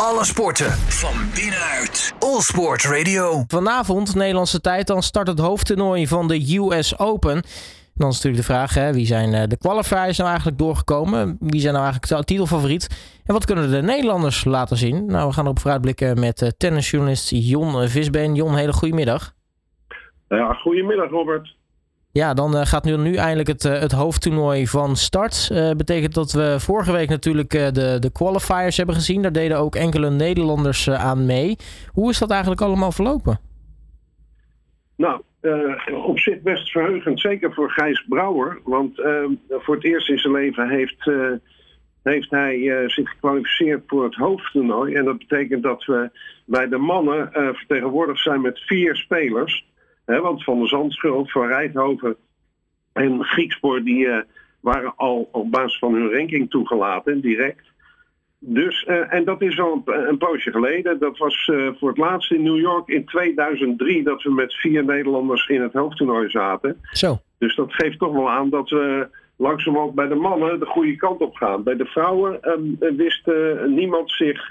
Alle sporten van binnenuit. All Sport Radio. Vanavond, Nederlandse tijd, dan start het hoofdtoernooi van de US Open. Dan is natuurlijk de vraag, hè, wie zijn eh, de qualifiers nou eigenlijk doorgekomen? Wie zijn nou eigenlijk de titelfavoriet? En wat kunnen de Nederlanders laten zien? Nou, we gaan erop vooruitblikken met uh, tennisjournalist Jon Visbeen. Jon, hele goede middag. Ja, goedemiddag Robert. Ja, dan uh, gaat nu, nu eindelijk het, uh, het hoofdtoernooi van start. Uh, betekent dat we vorige week natuurlijk de, de qualifiers hebben gezien. Daar deden ook enkele Nederlanders aan mee. Hoe is dat eigenlijk allemaal verlopen? Nou, op zich best verheugend. Zeker voor Gijs Brouwer. Want voor het eerst in zijn leven heeft, heeft hij zich gekwalificeerd voor het hoofdtoernooi. En dat betekent dat we bij de mannen vertegenwoordigd zijn met vier spelers want Van der Zandschuld, Van Rijthoven en Griekspoor die uh, waren al op basis van hun ranking toegelaten, direct. Dus, uh, en dat is al een, een, poosje geleden. Dat was uh, voor het laatst in New York in 2003 dat we met vier Nederlanders in het hoofdtoernooi zaten. Zo. Dus dat geeft toch wel aan dat we langzaam ook bij de mannen de goede kant op gaan. Bij de vrouwen wist niemand zich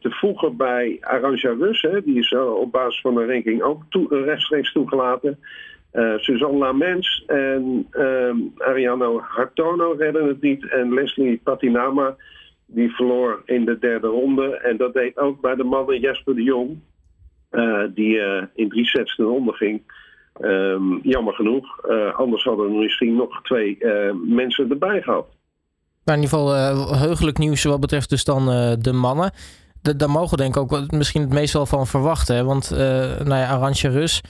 te voegen bij Arantja Rus. Die is uh, op basis van de ranking ook uh, rechtstreeks toegelaten. Suzanne Lamens en ehm, Ariano Hartono redden het niet. En Leslie Patinama die verloor in de derde ronde. En dat deed ook bij de mannen Jesper de Jong. die in drie sets de ronde ging. Um, jammer genoeg. anders hadden we misschien nog twee mensen erbij gehad. Maar in ieder geval uh, heugelijk nieuws wat betreft dus dan uh, de mannen. De, daar mogen denk ik ook misschien het meest wel van verwachten. Want uh, nou ja, Arantje Rus,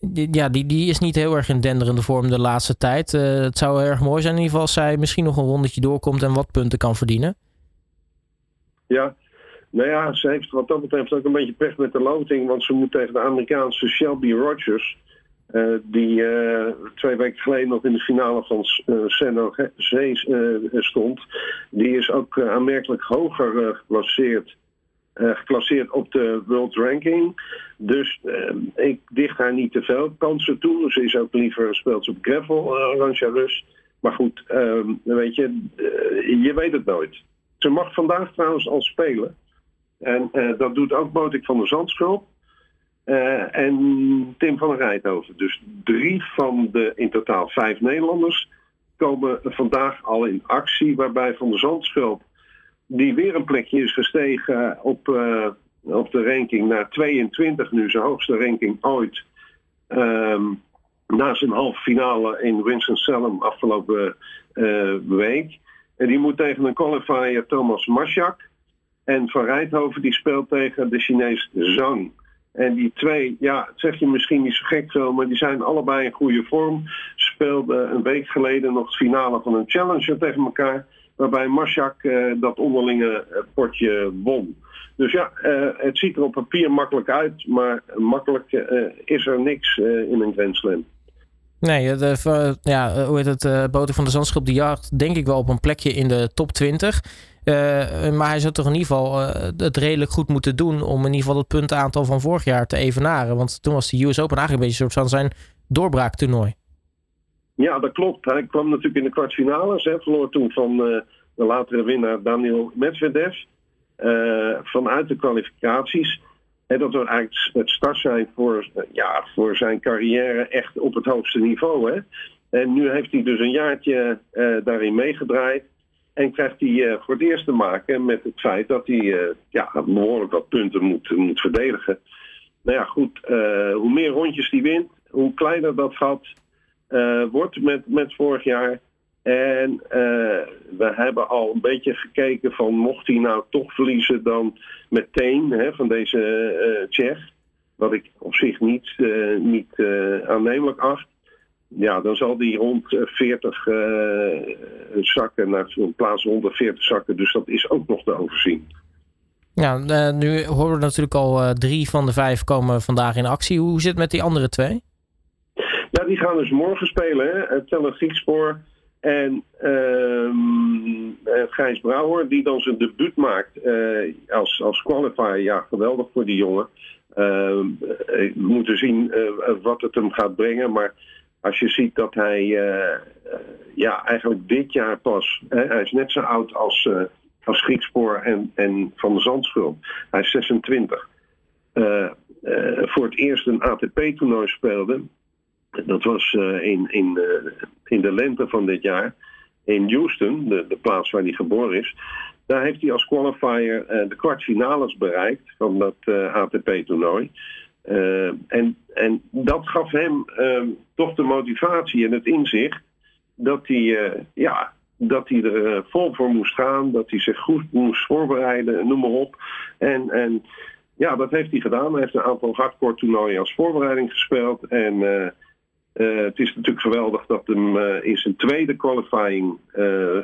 die, ja, die, die is niet heel erg in denderende vorm de laatste tijd. het zou erg mooi zijn in ieder geval als zij misschien nog een rondetje doorkomt en wat punten kan verdienen. Ja, nou ja, ze heeft wat dat betreft ook een beetje pech met de loting. Want ze moet tegen de Amerikaanse Shelby Rogers. Uh, die uh, twee weken geleden nog in de finale van uh, San Jose stond. Die is ook aanmerkelijk hoger geclasseerd, geclasseerd op de World Ranking. Dus ik dicht haar niet te veel kansen toe. Ze is ook liever speelt op gravel, Arantja Rus. Maar goed, ehm, weet je, je weet het nooit. Ze mag vandaag trouwens al spelen. En dat doet ook Botik van der Zandschulp. Uh, en Tim van Rijthoven. Dus drie van de in totaal vijf Nederlanders komen vandaag al in actie. Waarbij Van der Zandschulp, die weer een plekje is gestegen op, uh, op de ranking naar 22, nu zijn hoogste ranking ooit. Um, na zijn halve finale in Winston-Salem afgelopen uh, week. En die moet tegen een qualifier Thomas Maschak. En Van Rijthoven die speelt tegen de Chinees Zhang. En die twee, ja, zeg je misschien niet zo gek veel, maar die zijn allebei in goede vorm. Speelden een week geleden nog het finale van een challenger tegen elkaar. Waarbij Marsjak uh, dat onderlinge uh, potje won. Dus ja, uh, het ziet er op papier makkelijk uit, maar makkelijk is er niks in een Grand Slam. Nee, de, ja, hoe heet het? Boter van de Zandschap die jaagt denk ik wel op een plekje in de top 20. Uh, maar hij zou toch in ieder geval uh, het redelijk goed moeten doen om in ieder geval het puntenaantal van vorig jaar te evenaren. Want toen was de US Open eigenlijk een beetje een soort van zijn doorbraaktoernooi. Ja, dat klopt. Hij kwam natuurlijk in de kwartfinales. Hè, verloor toen van uh, de latere winnaar Daniel Medvedev. vanuit de kwalificaties. En dat was eigenlijk het start zijn voor, ja, voor zijn carrière echt op het hoogste niveau. Hè. En nu heeft hij dus een jaartje daarin meegedraaid. En krijgt hij uh, voor het eerst te maken met het feit dat hij uh, ja, behoorlijk wat punten moet, moet verdedigen. Nou ja, goed, uh, hoe meer rondjes hij wint, hoe kleiner dat gat wordt met, met vorig jaar. En we hebben al een beetje gekeken van mocht hij nou toch verliezen dan meteen hè, van deze Tsjech. Wat ik op zich niet, niet aannemelijk acht ja, dan zal die rond 40 uh, eh, zakken naar een plaats rond 40 zakken. Dus dat is ook nog te overzien. Ja, uh, nu horen we natuurlijk al uh, drie van de vijf komen vandaag in actie. Hoe zit het met die andere twee? Ja, die gaan dus morgen spelen. Hè? Tellen Griekspoor en uh, Gijs Brouwer, die dan zijn debuut maakt als, als qualifier. Ja, geweldig voor die jongen. Ehm, we moeten zien wat het hem gaat brengen, maar als je ziet dat hij uh, ja, eigenlijk dit jaar pas, hij is net zo oud als, uh, als Griekspoor en, en Van de Zandschulp. Hij is 26. voor het eerst een ATP-toernooi speelde. Dat was in, in, in de lente van dit jaar in Houston, de, de plaats waar hij geboren is. Daar heeft hij als qualifier de kwartfinales bereikt van dat ATP-toernooi. Uh, en, en dat gaf hem ehm, toch de motivatie en het inzicht dat hij, ja, dat hij er vol voor moest gaan, dat hij zich goed moest voorbereiden, noem maar op. En, en ja, dat heeft hij gedaan. Hij heeft een aantal hardcore toernooien als voorbereiding gespeeld. En het is natuurlijk geweldig dat hem in zijn tweede qualifying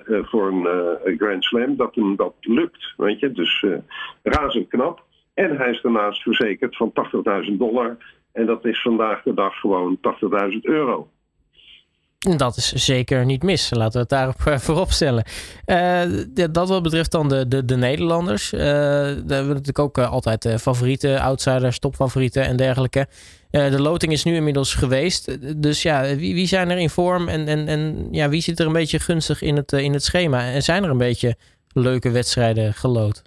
voor een Grand Slam, dat hem dat lukt. Weet je? Dus razend knap. En hij is daarnaast verzekerd van 80.000 dollar. En dat is vandaag de dag gewoon 80.000 euro. Dat is zeker niet mis. Laten we het daarop voorop stellen. dat wat betreft dan de, de, de Nederlanders. daar hebben we natuurlijk ook altijd favorieten, outsiders, topfavorieten en dergelijke. Uh, de loting is nu inmiddels geweest. Dus ja, wie, wie zijn er in vorm en, en, en ja, wie zit er een beetje gunstig in het, uh, in het schema? En zijn er een beetje leuke wedstrijden geloot?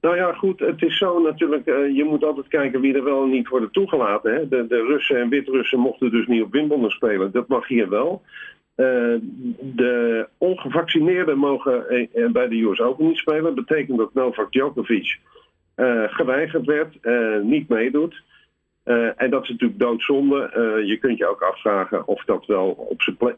Nou ja, goed, het is zo natuurlijk, uh, je moet altijd kijken wie er wel en niet worden toegelaten. Hè? De, de Russen en Wit-Russen mochten dus niet op Wimbledon spelen. Dat mag hier wel. de ongevaccineerden mogen bij de US Open niet spelen. Dat betekent dat Novak Djokovic geweigerd werd, niet meedoet. En dat is natuurlijk doodzonde. je kunt je ook afvragen of dat wel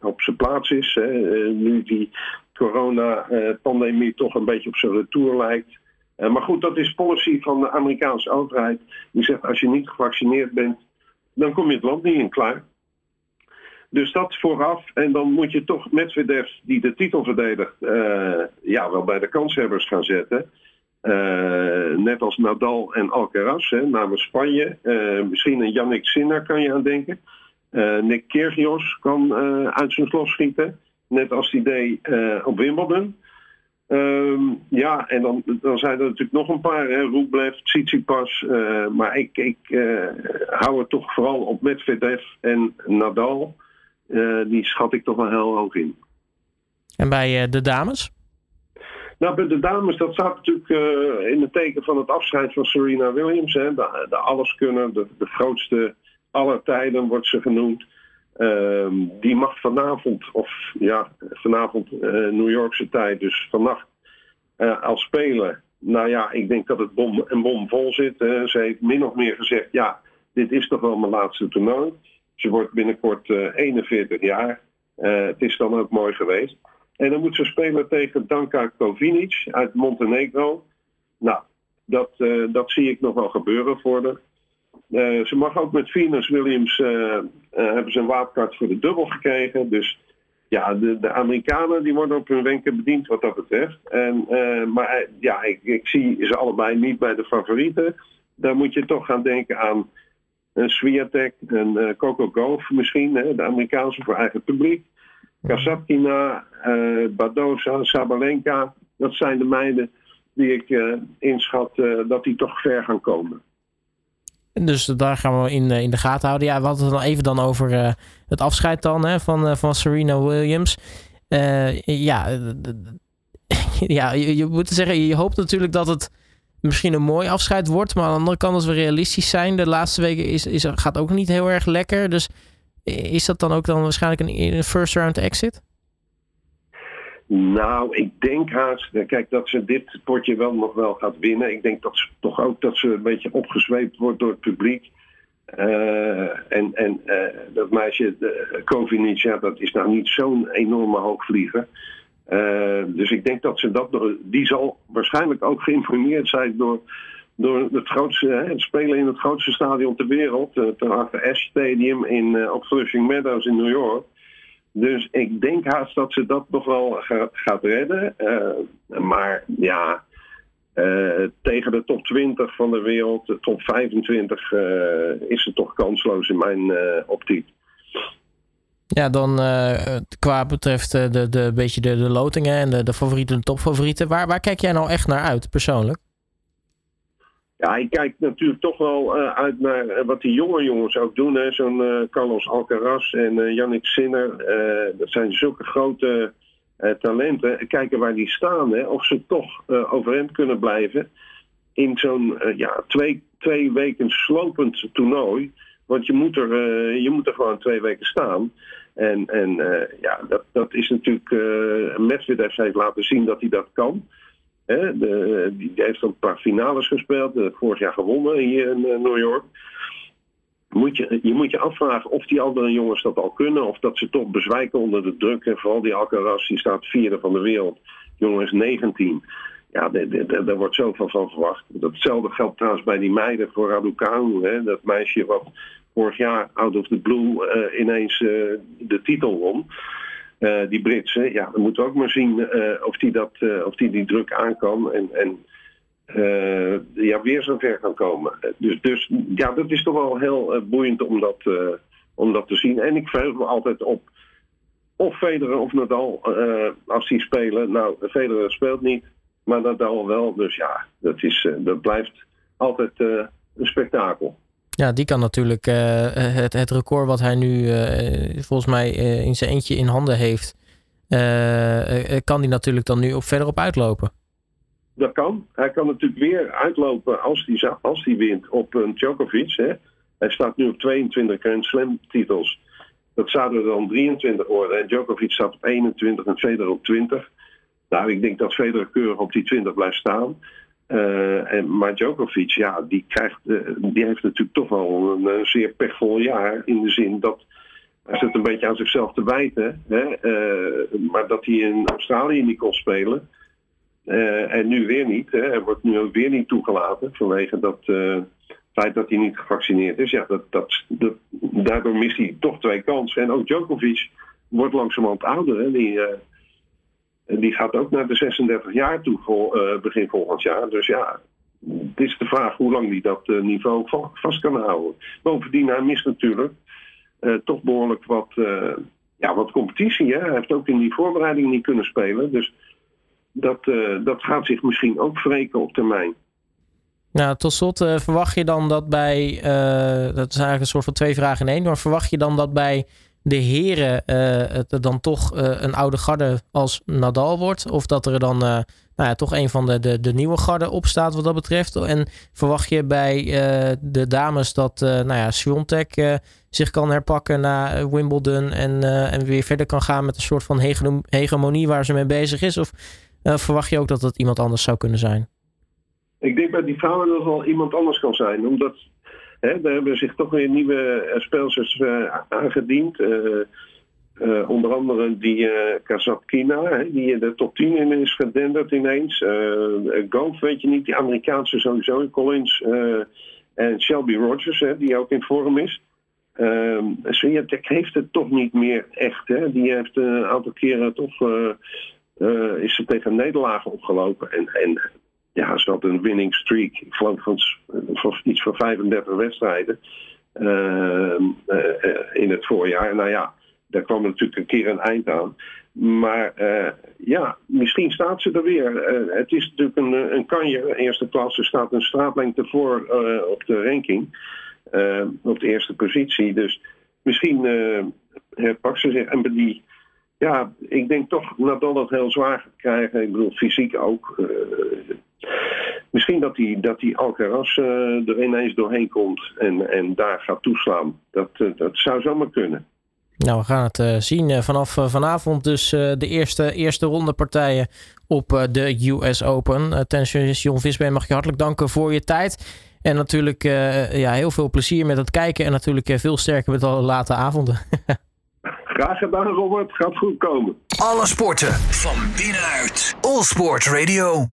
op zijn plaats is. Hè. nu die corona-pandemie toch een beetje op zijn retour lijkt. Maar goed, dat is policy van de Amerikaanse overheid. Die zegt als je niet gevaccineerd bent, dan kom je het land niet in klaar. Dus dat vooraf. En dan moet je toch Medvedev, die de titel verdedigt, ja, wel bij de kanshebbers gaan zetten. Uh, net als Nadal en Alcaraz, hè, namens Spanje. Misschien een Yannick Sinner kan je aan denken. Nick Kyrgios kan uit zijn glas schieten. Net als die deed op Wimbledon. Um, ja, en dan, dan zijn er natuurlijk nog een paar. Hè, Rublev, Tsitsipas. maar ik, ik hou het toch vooral op Medvedev en Nadal. die schat ik toch wel heel hoog in. En bij de dames? Nou, bij de dames, dat staat natuurlijk uh, in het teken van het afscheid van Serena Williams. Hè. De, de alleskunner, de, de grootste aller tijden wordt ze genoemd. Uh, die mag vanavond, of ja, vanavond uh, New Yorkse tijd, dus vannacht, uh, al spelen. Nou ja, ik denk dat het bom en bom vol zit. Ze heeft min of meer gezegd, ja, dit is toch wel mijn laatste toernooi. Ze wordt binnenkort 41 jaar. het is dan ook mooi geweest. En dan moet ze spelen tegen Danka Kovinic uit Montenegro. Nou, dat, dat zie ik nog wel gebeuren voor haar. Uh, ze mag ook met Venus Williams uh, hebben ze een waardkaart voor de dubbel gekregen. Dus ja, de, de Amerikanen die worden op hun wenken bediend wat dat betreft. En, maar ja, ik, ik, zie ze allebei niet bij de favorieten. Daar moet je toch gaan denken aan een Swiatek, een Coco Gauff misschien, hè, de Amerikaanse voor eigen publiek. Kasatkina, uh, Badosa, Sabalenka. Dat zijn de meiden die ik uh, inschat uh, dat die toch ver gaan komen. Dus daar gaan we in, in de gaten houden. Ja, we hadden het dan even dan over het afscheid dan hè, van, van Serena Williams. ja, ja je, moet zeggen, je hoopt natuurlijk dat het misschien een mooi afscheid wordt. Maar aan de andere kant, als we realistisch zijn, de laatste weken is, is, gaat ook niet heel erg lekker. Dus is dat dan ook dan waarschijnlijk een first round exit? Nou, ik denk haast, eh, kijk, dat ze dit potje wel nog wel gaat winnen. Ik denk dat ze toch ook dat ze een beetje opgezweept wordt door het publiek. Uh, en en uh, dat meisje, Kovinic, ja, dat is nou niet zo'n enorme hoogvlieger. Uh, dus ik denk dat ze dat, die zal waarschijnlijk ook geïnformeerd zijn door door het, grootste, het spelen in het grootste stadion ter wereld, het AFS Stadium in, uh, op Flushing Meadows in New York. Dus ik denk haast dat ze dat nog wel gaat, gaat redden. Uh, maar ja, uh, tegen de top 20 van de wereld, de top 25, is het toch kansloos in mijn optiek. Ja, dan qua betreft de, de, beetje de, lotingen en de, de favorieten, de topfavorieten. Waar, waar kijk jij nou echt naar uit, persoonlijk? Ja, ik kijk natuurlijk toch wel uh, uit naar uh, wat die jonge jongens ook doen. Zo'n uh, Carlos Alcaraz en Yannick Sinner. dat zijn zulke grote talenten. Kijken waar die staan. Hè, of ze toch overeind kunnen blijven in zo'n ja, twee, twee weken slopend toernooi. Want je moet er, je moet er gewoon twee weken staan. En, en ja, dat, dat is natuurlijk. Uh, Medvedev heeft laten zien dat hij dat kan. Die heeft ook een paar finales gespeeld. vorig jaar gewonnen hier in New York moet je, je moet je afvragen of die andere jongens dat al kunnen. Of dat ze toch bezwijken onder de druk. En vooral die Alcaraz, die staat vierde van de wereld. Jongen is 19. Ja, daar wordt zoveel van verwacht. Datzelfde geldt trouwens bij die meiden voor Raducanu. Dat meisje wat vorig jaar out of the blue uh, ineens de titel won. Uh, die Britse, ja, dan moeten we ook maar zien of die, dat, of die die druk aan kan. En, en ja, weer zo ver kan komen. Dus, dus ja, dat is toch wel heel boeiend om dat, om dat te zien. En ik verheug me altijd op of Federer of Nadal als die spelen. Nou, Federer speelt niet, maar Nadal wel. Dus ja, dat, is, dat blijft altijd een spektakel. Ja, die kan natuurlijk het, het record wat hij nu volgens mij in zijn eentje in handen heeft, kan die natuurlijk dan nu op verder op uitlopen dat kan. Hij kan natuurlijk weer uitlopen als hij als die wint op een Djokovic. Hè. Hij staat nu op 22 Grand Slam titels. Dat zouden er dan 23 worden. En Djokovic staat op 21 en Federer op 20. Nou, ik denk dat Federer keurig op die 20 blijft staan. Uh, en, maar Djokovic, ja, die, krijgt, uh, die heeft natuurlijk toch wel een, een, zeer pechvol jaar. In de zin dat hij zit een beetje aan zichzelf te wijten. Hè, maar dat hij in Australië niet kon spelen. En nu weer niet. Hè. Hij wordt nu weer niet toegelaten vanwege dat feit dat hij niet gevaccineerd is. Ja, dat, dat, dat, daardoor mist hij toch twee kansen. En ook Djokovic wordt langzamerhand ouder. Hè. Die, uh, die gaat ook naar de 36 jaar toe vol, begin volgend jaar. Dus ja, het is de vraag hoe lang hij dat niveau vast kan houden. Bovendien, hij mist natuurlijk toch behoorlijk wat, ja, wat competitie. Hè. Hij heeft ook in die voorbereiding niet kunnen spelen. Dus dat, uh, dat gaat zich misschien ook wreken op termijn. Nou, tot slot, uh, verwacht je dan dat bij, uh, dat is eigenlijk een soort van twee vragen in één, maar verwacht je dan dat bij de heren het dan toch een oude garde als Nadal wordt? Of dat er dan nou ja, toch een van de, de, de nieuwe garde opstaat wat dat betreft? En verwacht je bij de dames dat nou ja, Swiatek zich kan herpakken na Wimbledon en, en weer verder kan gaan met een soort van hegemonie waar ze mee bezig is? Of verwacht je ook dat het iemand anders zou kunnen zijn? Ik denk bij die vrouwen dat het wel iemand anders kan zijn. Omdat hè, er hebben zich toch weer nieuwe eh, speelsters uh, aangediend. Uh, onder andere die uh, Kazatkina, die in de top 10 in is gedenderd ineens. Uh, weet je niet, die Amerikaanse sowieso, Collins en Shelby Rogers, hè, die ook in vorm is. Uh, Swiatek heeft het toch niet meer echt. Hè. Die heeft een aantal keren toch is ze tegen nederlagen opgelopen. En, en ja, ze had een winning streak, van, iets van 35 wedstrijden uh, in het voorjaar. Nou ja, daar kwam natuurlijk een keer een eind aan. Maar ja, misschien staat ze er weer. het is natuurlijk een, een kanje, eerste klasse, staat een straatlengte voor op de ranking. op de eerste positie. Dus misschien pakt ze zich. En die ja, ik denk toch Nadal het heel zwaar gaat krijgen. Ik bedoel, fysiek ook. Uh, misschien dat die, dat die Alcaraz uh, er ineens doorheen komt en, en daar gaat toeslaan. Dat, uh, dat zou zomaar kunnen. Nou, we gaan het zien vanaf vanavond. Dus de eerste, eerste ronde partijen op de US Open. Tennisjournalist Jon Visbeen, mag je hartelijk danken voor je tijd. En natuurlijk ja, heel veel plezier met het kijken. En natuurlijk veel sterker met alle late avonden. Graag gedaan, Robert. Gaat goed komen. Alle sporten van binnenuit. All Sport Radio.